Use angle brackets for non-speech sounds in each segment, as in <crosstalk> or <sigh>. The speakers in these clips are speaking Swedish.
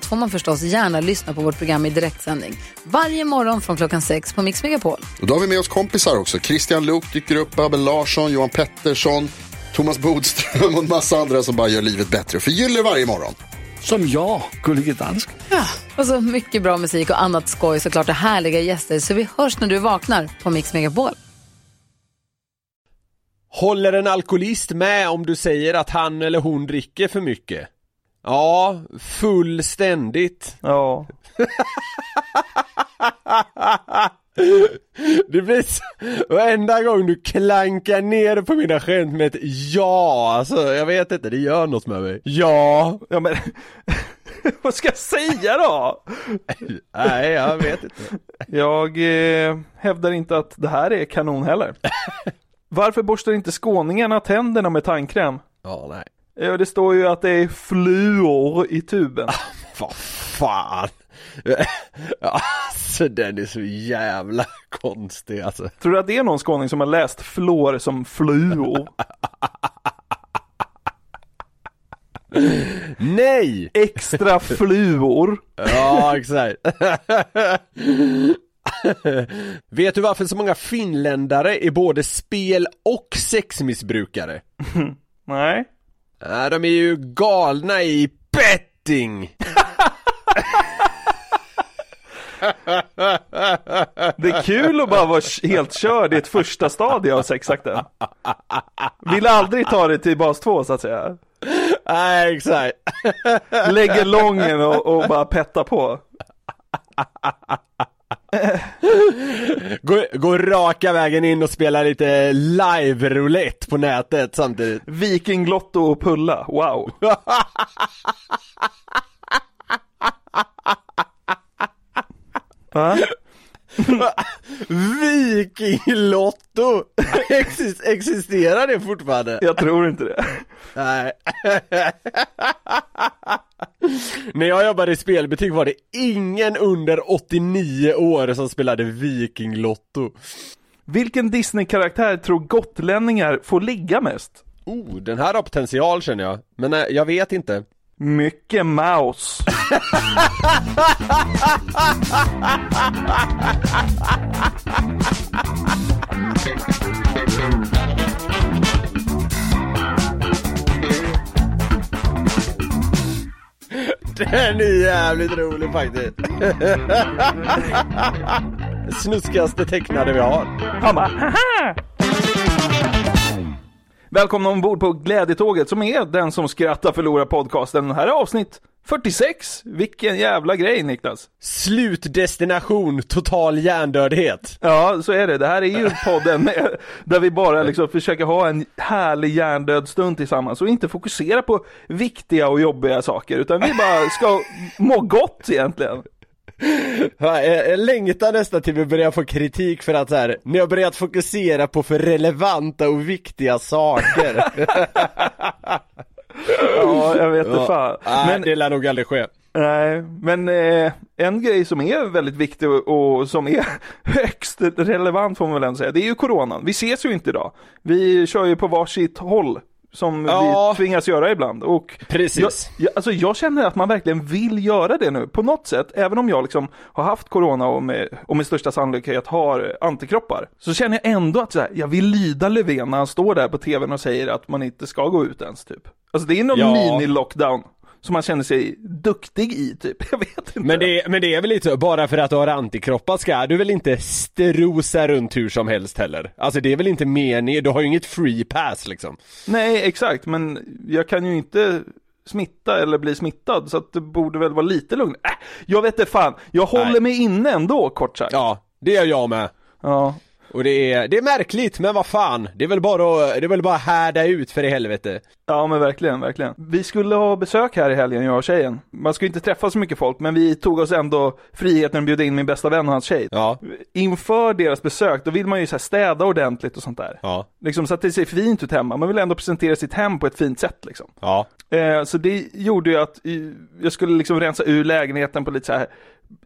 allt får man förstås gärna lyssna på vårt program i direktsändning. Varje morgon från klockan sex på Mix Megapol. Och då har vi med oss kompisar också. Christian Luuk dyker upp, Abel Larsson, Johan Pettersson, Thomas Bodström och en massa andra som bara gör livet bättre och förgyller varje morgon. Som jag, Gullige Dansken. Och så mycket bra musik och annat skoj såklart och härliga gäster. Så vi hörs när du vaknar på Mix Megapol. Håller en alkoholist med om du säger att han eller hon dricker för mycket? Ja, fullständigt. Ja. <laughs> Det blir så, varenda gång du klankar ner på mina skämt med ett ja, alltså jag vet inte, det gör något med mig. Ja. Ja men, <laughs> vad ska jag säga då? <laughs> Nej, jag vet inte. Jag eh, hävdar inte att det här är kanon heller. Varför borstar inte skåningarna tänderna med tandkräm? Ja, nej. Ja, det står ju att det är fluor i tuben. <laughs> Vad fan. Alltså den är så jävla konstig alltså. Tror du att det är någon skåning som har läst fluor som fluor? Nej! Extra fluor. Ja, exakt. Vet du varför så många finländare är både spel och sexmissbrukare? Nej. Ja, de är ju galna i betting! Det är kul att bara vara helt körd i ett första stadie av sexakten. Vill aldrig ta det till bas två så att säga. Nej, exakt. Lägger lången och, och bara petta på. <laughs> Gå, gå raka vägen in och spela lite live-roulette på nätet samtidigt. Vikinglotto och pulla, wow. <laughs> Va? Vikinglotto! Exist, existerar det fortfarande? Jag tror inte det. Nej. När jag jobbade i spelbutik var det ingen under 89 år som spelade Vikinglotto. Vilken Disney-karaktär tror gotlänningar får ligga mest? Oh, den här har potential känner jag. Men nej, jag vet inte. Mycket Mouse. Den är jävligt rolig faktiskt. <laughs> Snuskigaste tecknade vi har. Han bara haha! Välkomna ombord på Glädjetåget som är den som skrattar förlorar podcasten. Det här är avsnitt 46. Vilken jävla grej Niklas. Slutdestination total hjärndödhet. Ja, så är det. Det här är ju podden med, där vi bara liksom försöker ha en härlig hjärndöd stund tillsammans och inte fokusera på viktiga och jobbiga saker utan vi bara ska må gott egentligen. <laughs> Ja, Jag längtar nästan till vi börjar få kritik för att så här, ni har börjat fokusera på för relevanta och viktiga saker. <laughs> Ja, jag vet inte fan. Nej, Men, det lär nog aldrig ske. nej, men eh, en grej som är väldigt viktig och, och som är <laughs> högst relevant får man väl ändå säga, det är ju coronan. Vi ses ju inte idag. Vi kör ju på varsitt håll. Som Ja. vi tvingas göra ibland. Och Precis. Jag, jag, alltså jag känner att man verkligen vill göra det nu på något sätt. Även om jag liksom har haft corona och med, och med största sannolikhet har antikroppar. Så känner jag ändå att så här, jag vill lyda Löfven när han står där på tvn och säger att man inte ska gå ut ens typ. Alltså det är någon Ja. mini-lockdown. Som man känner sig duktig i typ. <laughs> Jag vet inte. Men det, men det är väl lite så, bara för att du har antikroppar ska du väl inte strosa runt hur som helst heller? Alltså det är väl inte meningen, du har ju inget free pass liksom. Nej exakt, men jag kan ju inte smitta eller bli smittad så att det borde väl vara lite lugnt. Äh, jag vet inte fan, jag håller Nej. mig inne ändå kort sagt. Ja, det gör jag med. Ja. Och det är, det är märkligt, men vad fan. Det är väl bara att, det är väl bara att härda ut för i helvete. Ja men verkligen, verkligen. Vi skulle ha besök här i helgen, jag och tjejen. Man ju inte träffa så mycket folk, men vi tog oss ändå friheten att bjuda in min bästa vän och hans tjej. Ja. Inför deras besök, då vill man ju så här städa ordentligt och sånt där. Ja. Liksom så att det ser fint ut hemma. Man vill ändå presentera sitt hem på ett fint sätt liksom. Ja. Eh, så det gjorde ju att eh, jag skulle liksom rensa ur lägenheten på lite så här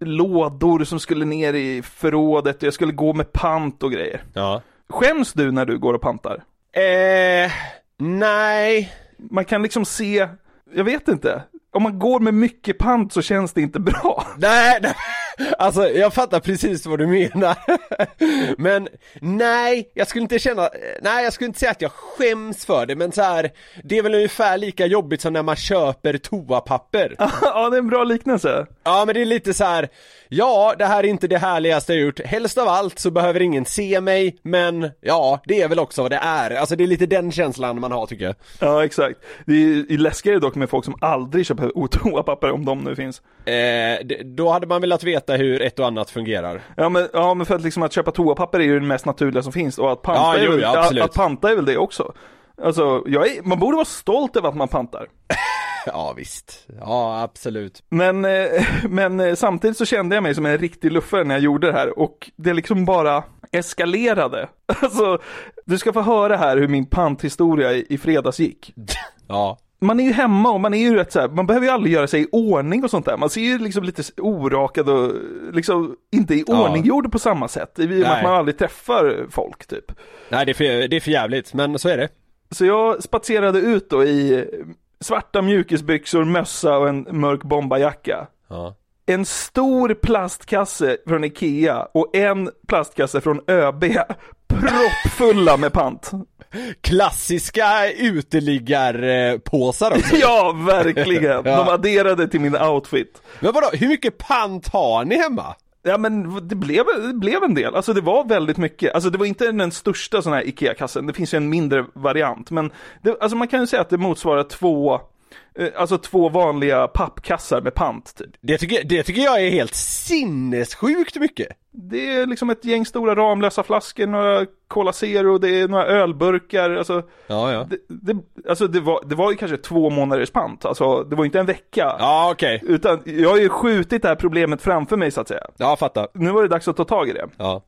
lådor som skulle ner i förrådet och jag skulle gå med pant och grejer. Ja. Skäms du när du går och pantar? Eh, nej. Man kan liksom se, jag vet inte. Om man går med mycket pant så känns det inte bra. Nej, nej. Alltså jag fattar precis vad du menar. Men nej, jag skulle inte känna, nej jag skulle inte säga att jag skäms för det men så här, det är väl ungefär lika jobbigt som när man köper toapapper. <laughs> ja, det är en bra liknelse. Ja men det är lite så här. ja det här är inte det härligaste jag gjort, helst av allt så behöver ingen se mig, men ja det är väl också vad det är, alltså det är lite den känslan man har tycker jag. Ja, exakt. Det är ju läskigare dock med folk som aldrig köper toapapper, om de nu finns. Eh, då hade man velat veta hur ett och annat fungerar. Ja men, ja, men för att liksom att köpa toapapper är ju det mest naturliga som finns och att panta, Ja, är, jo, väl, ja, att, att panta är väl det också. Alltså, är, man borde vara stolt över att man pantar. <laughs> Ja visst, ja absolut. Men, eh, <laughs> men eh, samtidigt så kände jag mig som en riktig luffare när jag gjorde det här och det liksom bara eskalerade. <laughs> Alltså, du ska få höra här hur min panthistoria i, i fredags gick. Ja. Man är ju hemma och man är ju rätt så här, man behöver ju aldrig göra sig i ordning och sånt där. Man ser ju liksom lite orakad och liksom inte i Ja. ordning gjord på samma sätt. I och med att man aldrig träffar folk typ. Nej det är, för, det är för jävligt, men så är det. Så jag spatserade ut då i svarta mjukisbyxor, mössa och en mörk bombajacka. Ja. En stor plastkasse från Ikea och en plastkasse från ÖB proppfulla med pant. Klassiska uteliggarpåsar också. <laughs> Ja, verkligen. <laughs> De Ja. adderade till min outfit. Men vadå, hur mycket pant har ni hemma? Ja men det blev, det blev en del, alltså det var väldigt mycket, alltså det var inte den största sån här IKEA-kassen, det finns ju en mindre variant, men det, alltså man kan ju säga att det motsvarar två, alltså två vanliga pappkassar med pant typ. Det tycker, det tycker jag är helt sinnessjukt mycket. Det är liksom ett gäng stora Ramlösa flaskor, några Cola Zero, det är några ölburkar, alltså Ja, ja. det, det, alltså det var, det var ju kanske två månaders pant, alltså det var inte en vecka. Ja, okej. Utan jag har ju skjutit det här problemet framför mig så att säga. Ja, fattar. Nu var det dags att ta tag i det. Ja.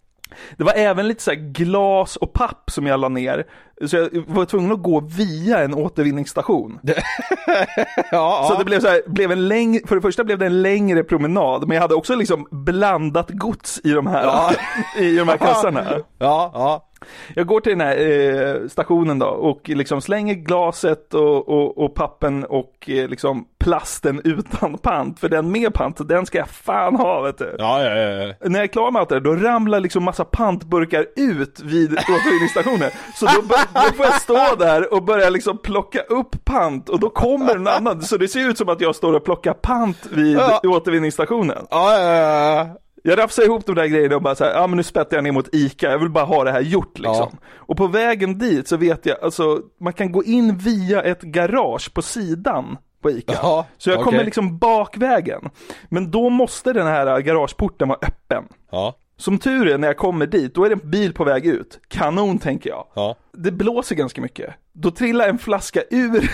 Det var även lite så glas och papp som jag la ner. Så jag var tvungen att gå via en återvinningsstation. <laughs> Ja, Så det blev så här, blev en längre, för det första blev det en längre promenad, men jag hade också liksom blandat gods i de här, Ja. <laughs> i de här <laughs> kassarna. Ja, ja. Jag går till den här eh, stationen då och liksom slänger glaset och, och, och pappen och eh, liksom plasten utan pant, för den med pant, den ska jag fan ha vet du. Ja, ja, ja. När jag är klar med allt det då ramlar liksom massa pantburkar ut vid återvinningsstationen. Så då, bör, då får jag stå där och börja liksom plocka upp pant och då kommer en annan. Så det ser ut som att jag står och plockar pant vid Ja. återvinningsstationen. Ja, ja, ja. Jag rafsar ihop de där grejerna och bara så här, ja men nu spettar jag ner mot ICA, jag vill bara ha det här gjort liksom. Och på vägen dit så vet jag, alltså man kan gå in via ett garage på sidan på ICA. Jaha, så jag kommer okej. liksom bakvägen. Men då måste den här garageporten vara öppen. Ja, Som tur är när jag kommer dit, då är det en bil på väg ut. Kanon tänker jag. ja. Det blåser ganska mycket. Då trillar en flaska ur,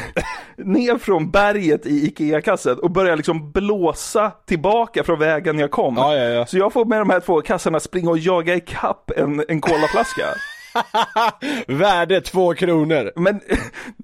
<laughs> ner från berget i IKEA-kassen och börjar liksom blåsa tillbaka från vägen jag kom. Ja, ja. Så jag får med de här två kassarna springa och jaga ikapp en, en colaflaska. <laughs> Värde två kronor. Men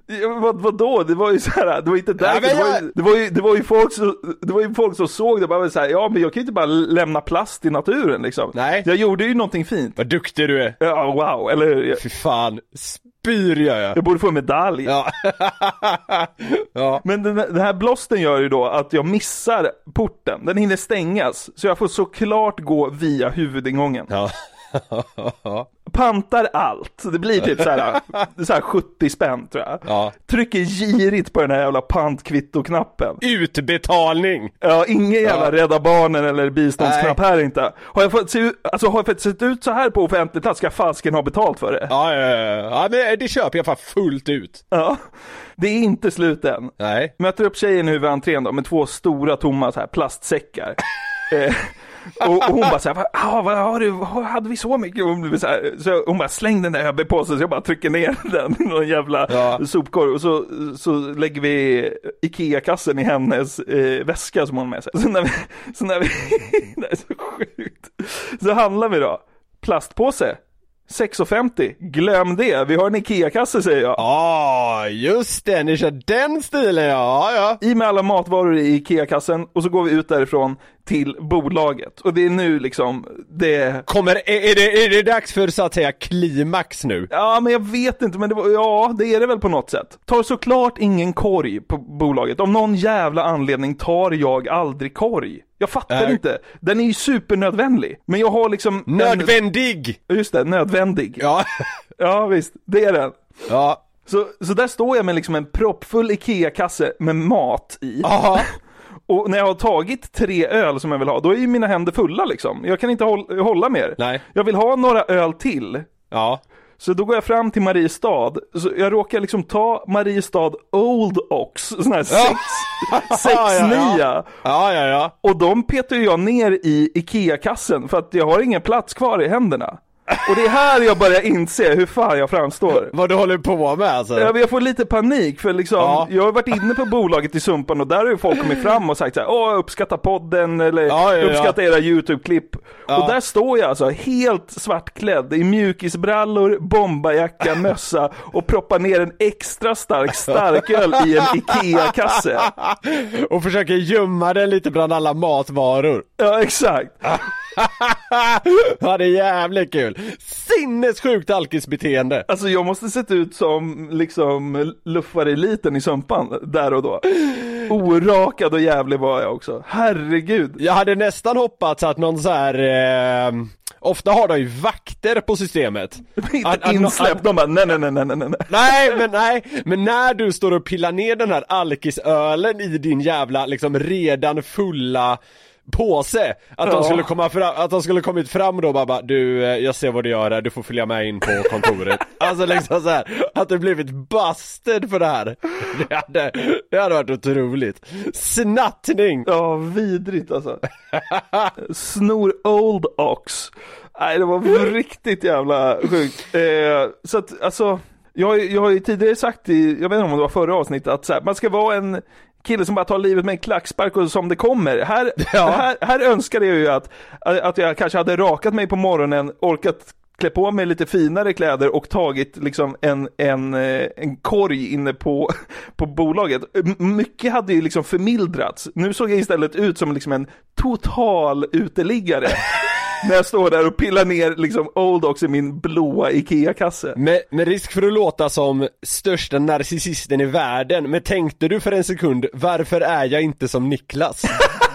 <laughs> vad, vad då? Det var ju så här, det var inte därför, det, var jag- ju, det, var ju, det var ju folk som, det var ju folk som såg det och bara så här, ja men jag kan ju inte bara lämna plast i naturen liksom. Nej. Jag gjorde ju någonting fint. Vad duktig du är. Ja, wow, eller jag, Fy fan, spyr gör jag. jag borde få en medalj. Ja. <laughs> ja. Men den, den här blåsten gör ju då att jag missar porten, den hinner stängas, så jag får såklart gå via huvudingången. Ja. <laughs> Pantar allt, det blir typ så här, <laughs> så här 70 spänn tror jag. Ja. Trycker girigt på den här jävla pantkvittoknappen. Utbetalning. Ja, ingen jävla Ja. Rädda Barnen eller biståndsknapp här inte. Har jag fått se ut, alltså har jag fått se ut så här på offentlig plats ska jag fasken ha betalt för det. Ja, ja, ja. ja men det köper jag fan fullt ut. Ja. Det är inte slut än. Nej. Möter upp tjejen i huvudentrén då med två stora tomma så här plastsäckar. <laughs> Och, och hon bara såhär, ah, vad har du, hade vi så mycket? Och hon, så, här, så hon bara släng den där ÖB-påsen så jag bara trycker ner <laughs> den i någon jävla Ja. sopkorg och så, så lägger vi IKEA-kassen i hennes eh, väska som hon har med sig. Så när vi, så när vi, <laughs> det är så sjukt. Så handlar vi då, plastpåse, 6,50, glöm det, vi har en IKEA-kasse säger jag. Ja, just det, ni kör den stilen ja, ja. I med alla matvaror i IKEA-kassen och så går vi ut därifrån till bolaget. Och det är nu liksom, det Kommer, är, är, det, är det dags för så att säga klimax nu? Ja, men jag vet inte, men det var, ja, det är det väl på något sätt. Tar såklart ingen korg på bolaget. Av någon jävla anledning tar jag aldrig korg. Jag fattar Nej. inte. Den är ju supernödvändig. Men jag har liksom... en- Nödvändig! Just det, nödvändig. Ja, <laughs> Ja, visst, det är den. ja, Så, så där står jag med liksom en proppfull IKEA-kasse med mat i. aha. <laughs> Och när jag har tagit tre öl som jag vill ha, då är ju mina händer fulla liksom. Jag kan inte håll, hålla mer. Nej. Jag vill ha några öl till. Ja. Så då går jag fram till Mariestad, så jag råkar liksom ta Mariestad Old Ox, sån här sex, sex Ja, ja, ja. Ja, ja, ja. Och de petar jag ner i IKEA-kassen för att jag har ingen plats kvar i händerna. Och det är här jag börjar inse hur fan jag framstår. <laughs> Vad du håller på med alltså? Ja, men Jag får lite panik för liksom, Ja. jag har varit inne på <laughs> bolaget i Sumpan och där har ju folk kommit fram och sagt så här, åh uppskatta podden eller Ja, ja, ja. uppskatta era YouTube-klipp. Och där står jag alltså helt svartklädd i mjukisbrallor, bomberjacka, <laughs> mössa och proppar ner en extra stark starköl i en IKEA-kasse. Och försöker gömma den lite bland alla matvaror. Ja, exakt. <laughs> ja, det är jävligt kul. Sinnessjukt alkisbeteende. Alltså jag måste sett ut som liksom luffareliten i Sumpan där och då. Orakad och jävlig var jag också. Herregud. Jag hade nästan hoppats att någon så här. Eh, ofta har de ju vakter på systemet. <laughs> Att- Inte insläppt, de bara nej nej nej nej nej nej. Nej men nej, men när du står och pillar ner den här alkisölen i din jävla liksom redan fulla påse Att de skulle komma fram, att de skulle kommit fram och då bara, bara du, eh, jag ser vad du gör här, du får följa med in på kontoret <laughs> Alltså liksom så här, att det blivit busted för det här Det hade, det hade varit otroligt Snattning! Ja, vidrigt alltså. Snor Old Ox. Nej, det var riktigt jävla sjukt. Eh, så att, alltså, jag, jag har ju tidigare sagt i, jag vet inte om det var förra avsnittet, att så här, man ska vara en kille som bara tar livet med en klackspark och som det kommer. Här, <laughs> Ja. här, här önskar jag ju att, att jag kanske hade rakat mig på morgonen, orkat klä på mig lite finare kläder och tagit liksom en, en, eh, en korg inne på, <laughs> på bolaget. Mycket hade ju liksom förmildrats. Nu såg jag istället ut som liksom en total uteliggare. <laughs> när jag står där och pillar ner liksom Old Ox i min blåa IKEA-kasse. Med, med risk för att låta som största narcissisten i världen, men tänkte du för en sekund, varför är jag inte som Niklas? <laughs>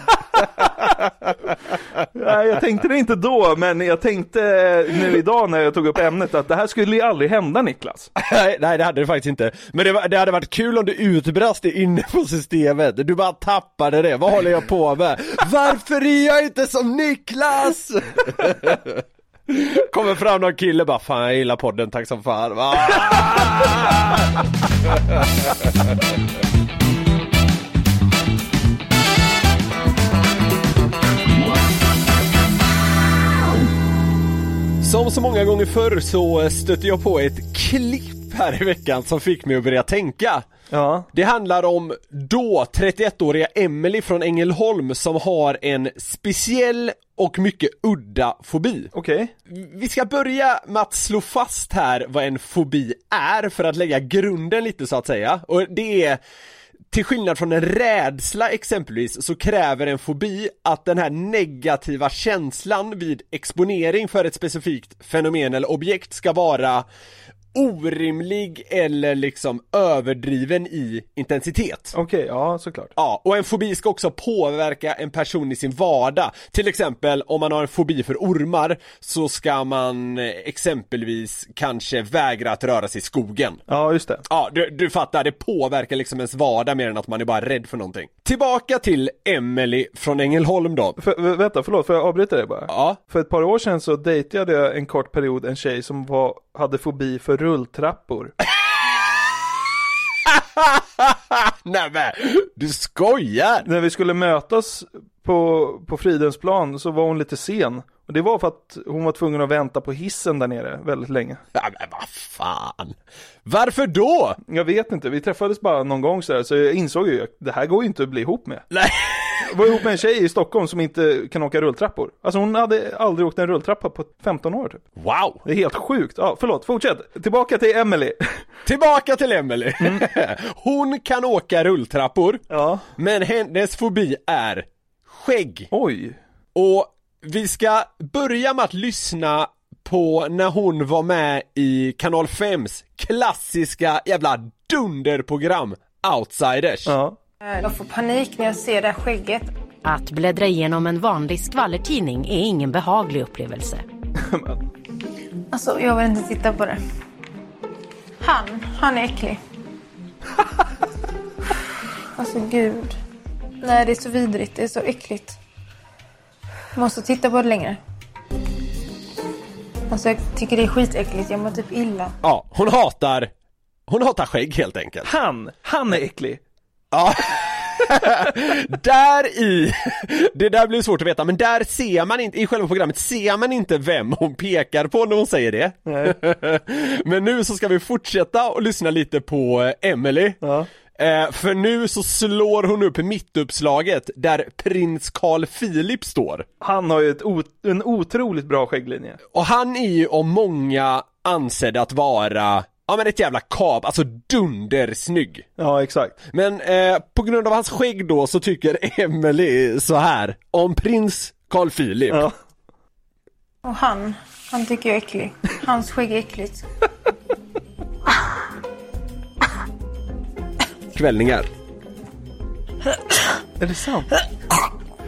Nej, jag tänkte det inte då, men jag tänkte nu idag när jag tog upp ämnet att det här skulle ju aldrig hända Niklas. nej, nej det hade det faktiskt inte. Men det, var, det hade varit kul om du utbrast det inne på systemet. Du bara tappade det. Vad håller jag på med? Varför är jag inte som Niklas? Kommer fram någon kille bara, fan jag gillar podden, tack som fan. Som så många gånger förr så stötte jag på ett klipp här i veckan som fick mig att börja tänka. Ja. Det handlar om då 31-åriga Emily från Ängelholm som har en speciell och mycket udda fobi. Okej. Vi ska börja med att slå fast här vad en fobi är för att lägga grunden lite så att säga. Och det är till skillnad från en rädsla exempelvis så kräver en fobi att den här negativa känslan vid exponering för ett specifikt fenomen eller objekt ska vara orimlig eller liksom överdriven i intensitet. Okej, ja såklart. Ja, och en fobi ska också påverka en person i sin vardag. Till exempel om man har en fobi för ormar så ska man eh, exempelvis kanske vägra att röra sig i skogen. Ja, just det. Ja, du, du fattar, det påverkar liksom ens vardag mer än att man är bara rädd för någonting. Tillbaka till Emily från Ängelholm då. För, vä- vänta, förlåt, får jag avbryta dig bara? Ja, För ett par år sedan så dejtade jag en kort period en tjej som var, hade fobi för rulltrappor. <laughs> nämen, du skojar! När vi skulle mötas på, på Fridhemsplan så var hon lite sen. Och det var för att hon var tvungen att vänta på hissen där nere väldigt länge. Ja, men vad fan! Varför då? Jag vet inte, vi träffades bara någon gång så här, så jag insåg ju att det här går ju inte att bli ihop med. Nej. Jag var ihop med en tjej i Stockholm som inte kan åka rulltrappor. Alltså hon hade aldrig åkt en rulltrappa på 15 år typ. Wow! Det är helt sjukt. Ja, förlåt, fortsätt. Tillbaka till Emily. Tillbaka till Emily. <laughs> Hon kan åka rulltrappor, Ja. men hennes fobi är skägg. Oj. Och vi ska börja med att lyssna på när hon var med i kanal 5s klassiska jävla dunderprogram Outsiders. Ja. Jag får panik när jag ser det här skägget. Att bläddra igenom en vanlig skvallertidning är ingen behaglig upplevelse. Alltså, jag vill inte titta på det. Han, han är äcklig. <laughs> Alltså gud. Nej, det är så vidrigt. Det är så äckligt. Jag måste titta på det längre. Alltså jag tycker det är skitäckligt. Jag mår typ illa. Ja, hon hatar, hon hatar skägg helt enkelt. Han, han är äcklig. Ja. <laughs> där i, det där blir svårt att veta, men där ser man inte, i själva programmet ser man inte vem hon pekar på när hon säger det. <laughs> men nu så ska vi fortsätta och lyssna lite på Emily. Ja. Eh, för nu så slår hon upp mittuppslaget där prins Carl Philip står. Han har ju ett en otroligt bra skägglinje. Och han är ju av många ansedd att vara, ja men ett jävla kap, alltså dundersnygg. Ja, exakt. Men eh, på grund av hans skägg då så tycker <laughs> Emily så här om prins Carl Philip. Ja. Och han, han tycker jag är äcklig. Hans skägg är äckligt. <laughs> Kvällningar. Är det sant?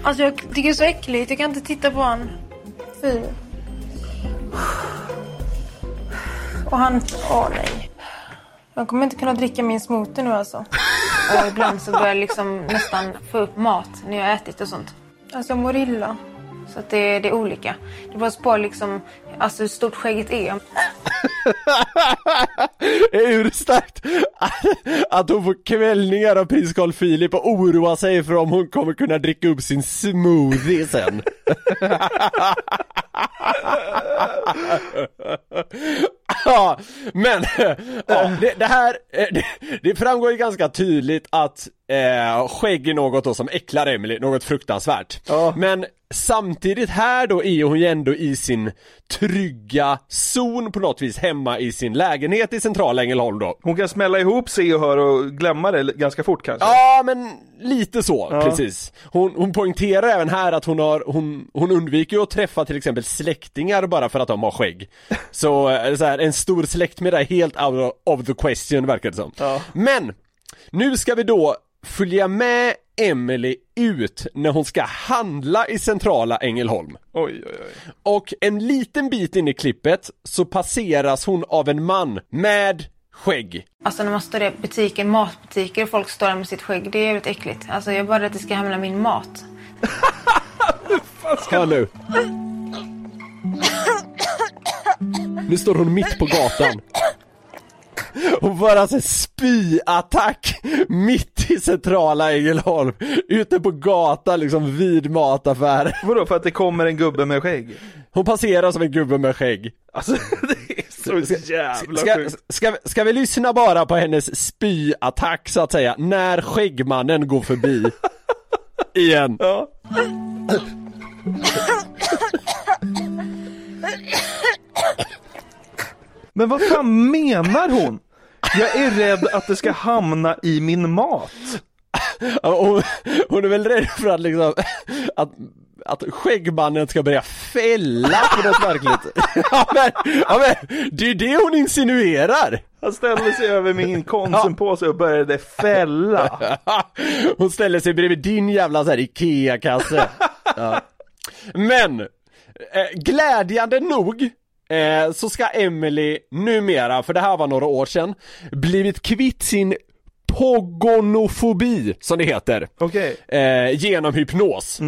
Alltså jag tycker det är så äckligt. Jag kan inte titta på han. Fy. Och han... Åh nej. Jag kommer inte kunna dricka min smoothie nu alltså. Och ibland så börjar jag liksom nästan få upp mat när jag har ätit och sånt. Alltså jag mår illa. Så att det, det är olika. Det beror på liksom, alltså hur stort skägget är. <laughs> Hur starkt <laughs> att hon får kvällningar av prins Carl Philip och oroar sig för om hon kommer kunna dricka upp sin smoothie sen. <laughs> <laughs> ja, men ja, det, det här, eh, det, det framgår ju ganska tydligt att eh, skägg är något då som äcklar Emily, något fruktansvärt. Ja. Men samtidigt här då är hon ju ändå i sin trygga zon på något vis hemma i sin lägenhet i centrala Ängelholm då. Hon kan smälla ihop se och hör och glömma det ganska fort kanske. Ja men lite så, Ja. precis. Hon, hon poängterar även här att hon har, hon, hon undviker att träffa till exempel släktingar bara för att de har skägg. Så, eh, så här, en stor släktmiddag är helt out of the question verkar det som. Ja. Men, nu ska vi då följa med Emily ut när hon ska handla i centrala Ängelholm. Oj, oj, oj. Och en liten bit in i klippet så passeras hon av en man med skägg. Alltså när man står i butiker, matbutiker och folk står där med sitt skägg. Det är jävligt äckligt. Alltså jag är bara att det ska hamna min mat. <laughs> Hör nu. Nu står hon mitt på gatan. Hon får alltså en spyattack mitt i centrala Ängelholm. Ute på gatan liksom vid mataffär. Vadå, för att det kommer en gubbe med skägg? Hon passerar som en gubbe med skägg. Alltså, <laughs> det är så jävla Ska, sjukt. ska, ska vi lyssna bara på hennes spyattack så att säga, när skäggmannen går förbi? <laughs> Igen. Ja. <laughs> Men vad fan menar hon? Jag är rädd att det ska hamna i min mat. Hon, hon är väl rädd för att liksom, att, att skäggmannen ska börja fälla på något verkligt. Ja men, ja men, det är det hon insinuerar! Han ställde sig över min konsumpåse och började fälla. <laughs> Hon ställer sig bredvid din jävla så här IKEA-kasse. Ja. Men, eh, glädjande nog eh, så ska Emily numera, för det här var några år sedan, blivit kvitt sin hypogonofobi, som det heter. Okej. Eh, genom hypnos.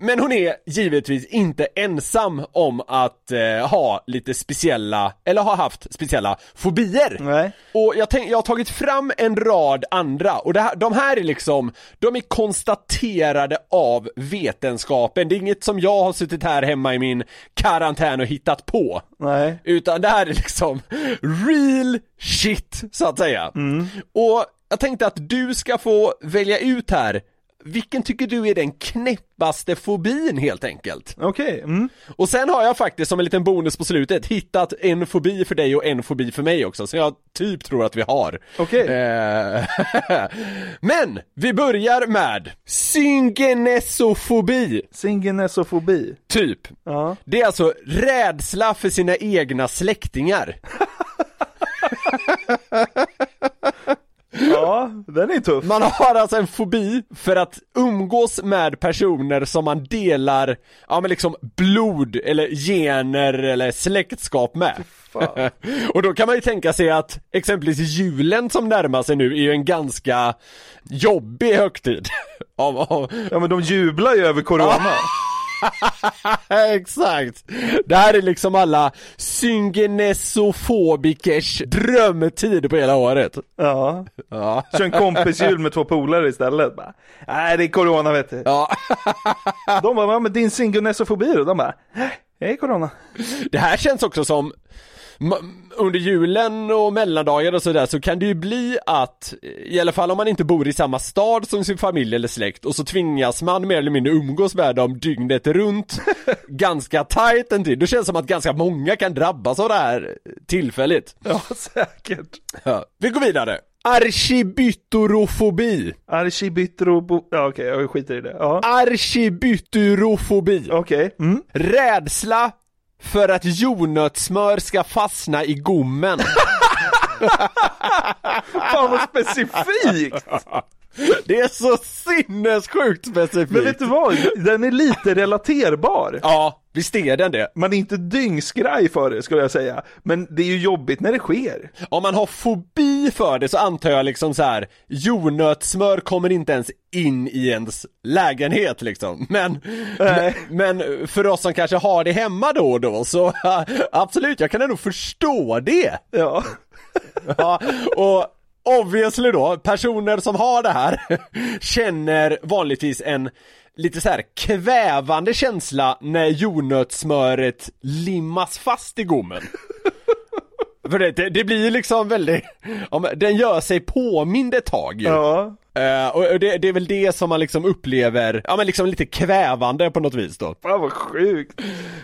Men hon är givetvis inte ensam om att eh, ha lite speciella, eller har haft speciella fobier. Nej. Och jag, tänk, jag har tagit fram en rad andra och här, de här är liksom, de är konstaterade av vetenskapen. Det är inget som jag har suttit här hemma i min karantän och hittat på. Nej. Utan det här är liksom real shit, så att säga. Och jag tänkte att du ska få välja ut här, vilken tycker du är den knäppaste fobin helt enkelt? Okej. Mm. Och sen har jag faktiskt som en liten bonus på slutet hittat en fobi för dig och en fobi för mig också, så jag typ tror att vi har. Okej. Eh, <laughs> Men, vi börjar med syngenesofobi, Singenesofobi. typ. Ja. Det är alltså rädsla för sina egna släktingar. <laughs> Ja, den är tuff. Man har alltså en fobi för att umgås med personer som man delar, ja men liksom blod eller gener eller släktskap med. <laughs> och då kan man ju tänka sig att exempelvis julen som närmar sig nu är ju en ganska jobbig högtid. <laughs> Ja men de jublar ju över corona. <laughs> <laughs> Exakt! Det här är liksom alla syngenesofobikers drömtid på hela året. Ja. Ja. Kör en kompisjul med två polare istället. Bara, Nej det är corona vet du. ja. <laughs> De bara, men din singonesofobi då? De bara, "Nej, det är corona. Det här känns också som under julen och mellandagar och sådär så kan det ju bli att, i alla fall om man inte bor i samma stad som sin familj eller släkt och så tvingas man mer eller mindre umgås med dem dygnet runt <laughs> ganska tight en tid. Det känns som att ganska många kan drabbas av det här tillfälligt. Ja säkert. Ja. Vi går vidare. Archibytorofobi. Archibytro... Ja okej, jag skiter i det. Ja. Archibytorofobi. Okej. Mm. Rädsla för att jordnötssmör ska fastna i gommen. <laughs> Fan vad specifikt! Det är så sinnessjukt specifikt. Men vet du vad? Den är lite relaterbar. Ja, visst är den det. Man är inte dyngskraj för det skulle jag säga. Men det är ju jobbigt när det sker. Om man har fobi för det så antar jag liksom så här. jordnötssmör kommer inte ens in i ens lägenhet liksom. Men, men, men för oss som kanske har det hemma då och då så <laughs> absolut, jag kan ändå förstå det. Ja. Ja, och obviously då, personer som har det här <laughs> känner vanligtvis en lite så här kvävande känsla när jordnötssmöret limmas fast i gommen. För det, det, det blir liksom väldigt, ja, men den gör sig påmind ett tag ju. Ja. Eh, och det, det är väl det som man liksom upplever, ja men liksom lite kvävande på något vis då. Fan vad sjukt.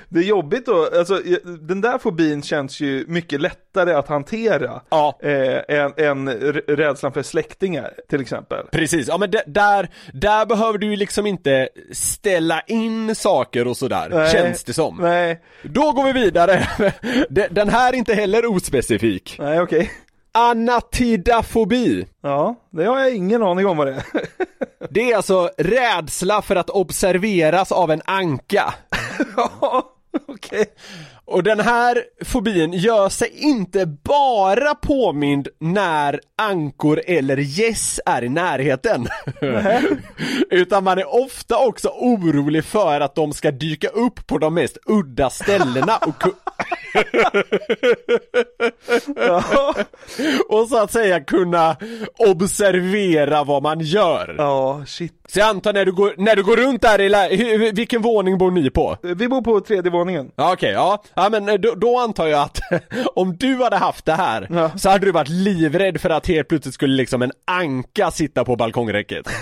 Det är jobbigt då, alltså den där fobin känns ju mycket lättare att hantera. Ja. Eh, än, än rädslan för släktingar till exempel. Precis, ja men d- där, där behöver du ju liksom inte ställa in saker och sådär, Nej. känns det som. Nej, Då går vi vidare. <laughs> De- Den här är inte heller ospecifik. nej okej. Anatidafobi. Ja, det har jag ingen aning om vad det är. <laughs> Det är alltså rädsla för att observeras av en anka. <laughs> Ja, okej. Och den här fobin gör sig inte bara påmind när ankor eller gäss är i närheten. <laughs> Utan man är ofta också orolig för att de ska dyka upp på de mest udda ställena och, ku- <laughs> <laughs> och så att säga kunna observera vad man gör. Ja, shit. Så jag antar när du går, när du går runt där i lä- vilken våning bor ni på? Vi bor på tredje våningen. Ja okej, ja. ja men eh, då, då antar jag att <laughs> om du hade haft det här Ja. så hade du varit livrädd för att helt plötsligt skulle liksom en anka sitta på balkongräcket. <laughs>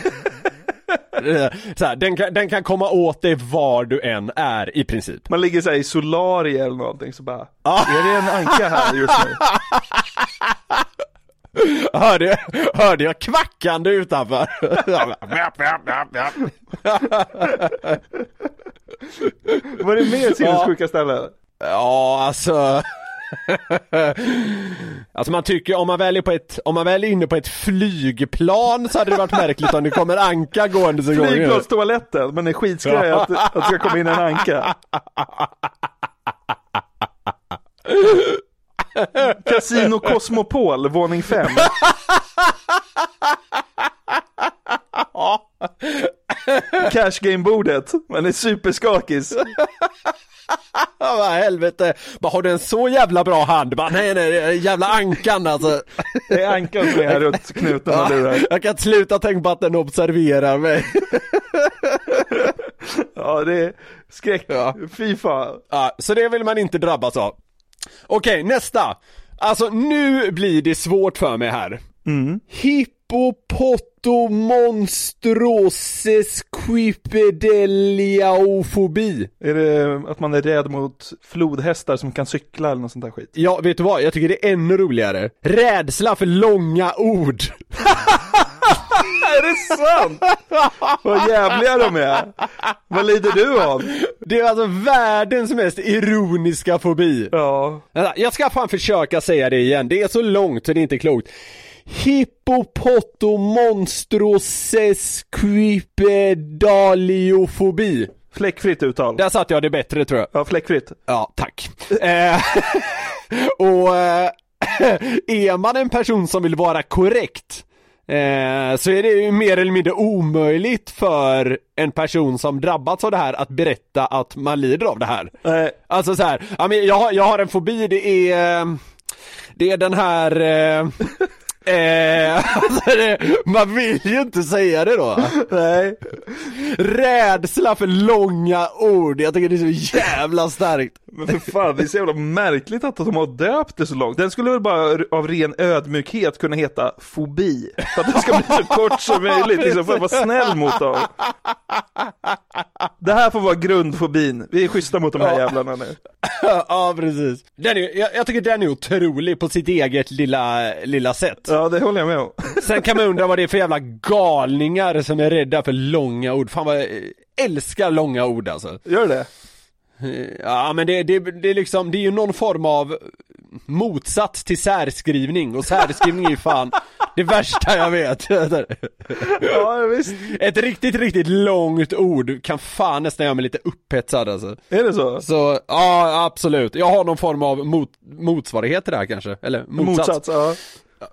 Så här, den, kan, den kan komma åt dig var du än är i princip. Man ligger såhär i solarier eller någonting så bara, är det en anka här just nu? <laughs> <laughs> Hörde, hörde jag kvackande utanför? <laughs> Vad är det mer sinnessjuka ställen? Ja, alltså Alltså man tycker om man väljer på ett, om man väl är inne på ett flygplan så hade det varit märkligt om det kommer anka gåendes igång Flygplanstoaletten, men det är skitskraj att, att det ska komma in en anka. <laughs> <laughs> Casino Cosmopol, våning 5. <laughs> Cash game-bordet, man är superskakis. Vad helvete. Bara, har du en så jävla bra hand? Bara, nej, nej, jävla ankan alltså. Det är ankan som är här runt knuten och lurar. jag kan sluta tänka på att den observerar mig. <laughs> Ja, det är skräck. Ja. Fy fan. Ja, så det vill man inte drabbas av. Okej, nästa. Alltså nu blir det svårt för mig här. Mm. Hippopotomonstroses quipedeliaofobi. Är det att man är rädd mot flodhästar som kan cykla eller något sånt där skit? Ja, vet du vad? Jag tycker det är ännu roligare. Rädsla för långa ord. <laughs> <laughs> Är det sant? Vad jävliga de är. Vad lider du av? Det är alltså världens mest ironiska fobi. Ja. Jag ska fan försöka säga det igen, det är så långt så det är inte klokt. Hippopotomonstroses quipedaliofobi. Fläckfritt uttal. Där satte jag det bättre tror jag. Ja, fläckfritt. Ja, tack. Eh, <laughs> och eh, <laughs> är man en person som vill vara korrekt eh, så är det ju mer eller mindre omöjligt för en person som drabbats av det här att berätta att man lider av det här. Nej. Alltså så här, jag, har, jag har en fobi, det är, eh, det är den här eh, <laughs> Eh, <laughs> alltså det, man vill ju inte säga det då. Nej. Rädsla för långa ord, jag tycker det är så jävla starkt. Men för fan, det är så jävla märkligt att de har döpt det så långt. Den skulle väl bara av ren ödmjukhet kunna heta fobi. För att det ska bli så kort som <laughs> möjligt, liksom för att vara snäll mot dem. Det här får vara grundfobin. Vi är schyssta mot de här jävlarna nu. <laughs> ja precis. Den är, jag, jag tycker den är otrolig på sitt eget lilla, lilla sätt. Ja, det håller jag med om. <laughs> Sen kan man undra vad det är för jävla galningar som är rädda för långa ord. Fan vad jag älskar långa ord alltså. Gör det? Ja men det, det, det är liksom, det är ju någon form av motsats till särskrivning och särskrivning är ju fan <laughs> det värsta jag vet. <laughs> Ja, visst. Ett riktigt, riktigt långt ord kan fan nästan göra mig lite upphetsad alltså. Är det så? Så, ja absolut. Jag har någon form av mot, motsvarighet till det här kanske, eller motsats. Motsats, ja.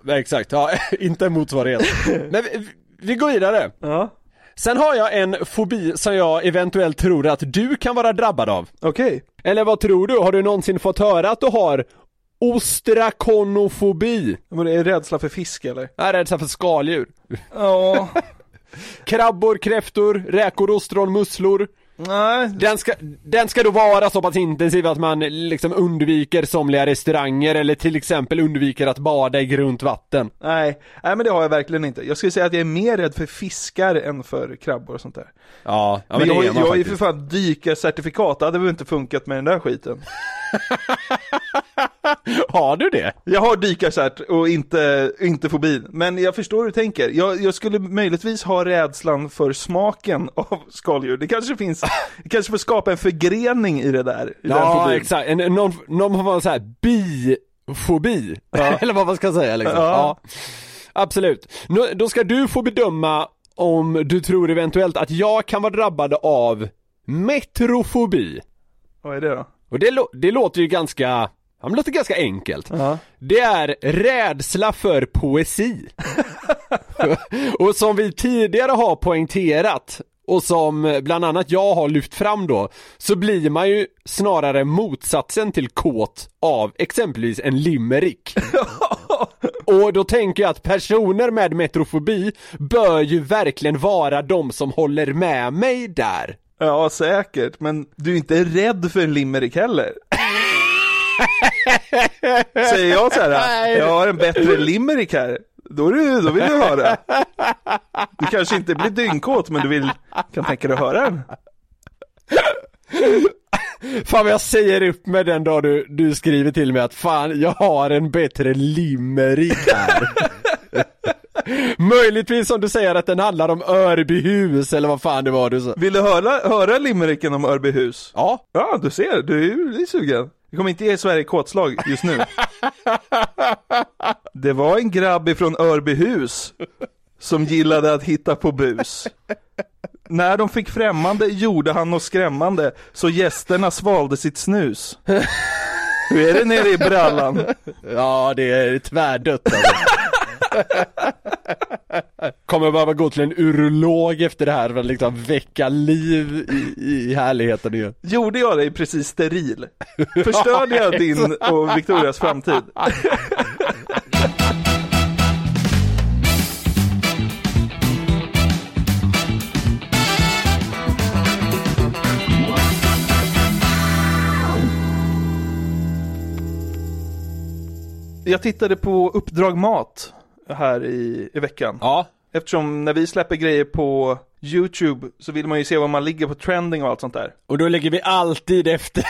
Exakt, ja, <laughs> inte en motsvarighet. <laughs> Men vi, vi går vidare. Ja. Sen har jag en fobi som jag eventuellt tror att du kan vara drabbad av. Okej. Eller vad tror du? Har du någonsin fått höra att du har ostrakonofobi? Men det är rädsla för fisk eller? Är rädsla för skaldjur. Ja. <laughs> Krabbor, kräftor, räkor, ostron, musslor. Nej. Den ska, den ska då vara så pass intensiv att man liksom undviker somliga restauranger eller till exempel undviker att bada i grunt vatten. Nej. Nej, men det har jag verkligen inte. Jag skulle säga att jag är mer rädd för fiskar än för krabbor och sånt där. Ja, ja men men, jag, det är man jag är ju för fan dykarcertifikat, det hade väl inte funkat med den där skiten. <laughs> <laughs> Har du det? Jag har dykarcert och inte, inte fobin, men jag förstår hur du tänker. Jag, jag skulle möjligtvis ha rädslan för smaken av skaldjur. Det kanske finns, det kanske får skapa en förgrening i det där. I Ja, exakt. En, någon, någon form av så här bifobi. <laughs> Eller vad man ska säga liksom. Ja. Ja. Absolut. Nu, då ska du få bedöma om du tror eventuellt att jag kan vara drabbad av metrofobi. Vad är det då? Och det, det låter ju ganska, ja, men det låter ganska enkelt. Ja. Det är rädsla för poesi. <laughs> och som vi tidigare har poängterat och som bland annat jag har lyft fram då, så blir man ju snarare motsatsen till kåt av exempelvis en limerick. <laughs> Och då tänker jag att personer med metrofobi bör ju verkligen vara de som håller med mig där. Ja, säkert, men du är inte rädd för en limerick heller. Säger jag så här, jag har en bättre limerick här. Då, är du, då vill du höra. Du kanske inte blir dyngkåt, men du vill, kan tänka dig att höra den. Fan vad jag säger upp med den dag du, du skriver till mig att fan jag har en bättre limerick här. <laughs> Möjligtvis som du säger att den handlar om Örbyhus eller vad fan det var du sa. Vill du höra, höra limericken om Örbyhus? Ja. Ja, du ser, du är ju sugen. Vi kommer inte ge Sverige kåtslag just nu. Det var en grabb ifrån Örbyhus som gillade att hitta på bus. När de fick främmande gjorde han något skrämmande så gästerna svalde sitt snus. Hur är det nere i brallan? Ja det är tvärdött alltså. Kommer behöva gå till en urolog efter det här för att liksom väcka liv i, i härligheten igen. Gjorde jag dig precis steril? <laughs> Förstörde jag din och Victorias framtid? Jag tittade på Uppdrag Mat här i, i veckan. Ja. Eftersom när vi släpper grejer på YouTube så vill man ju se vad man ligger på trending och allt sånt där. Och då lägger vi alltid efter.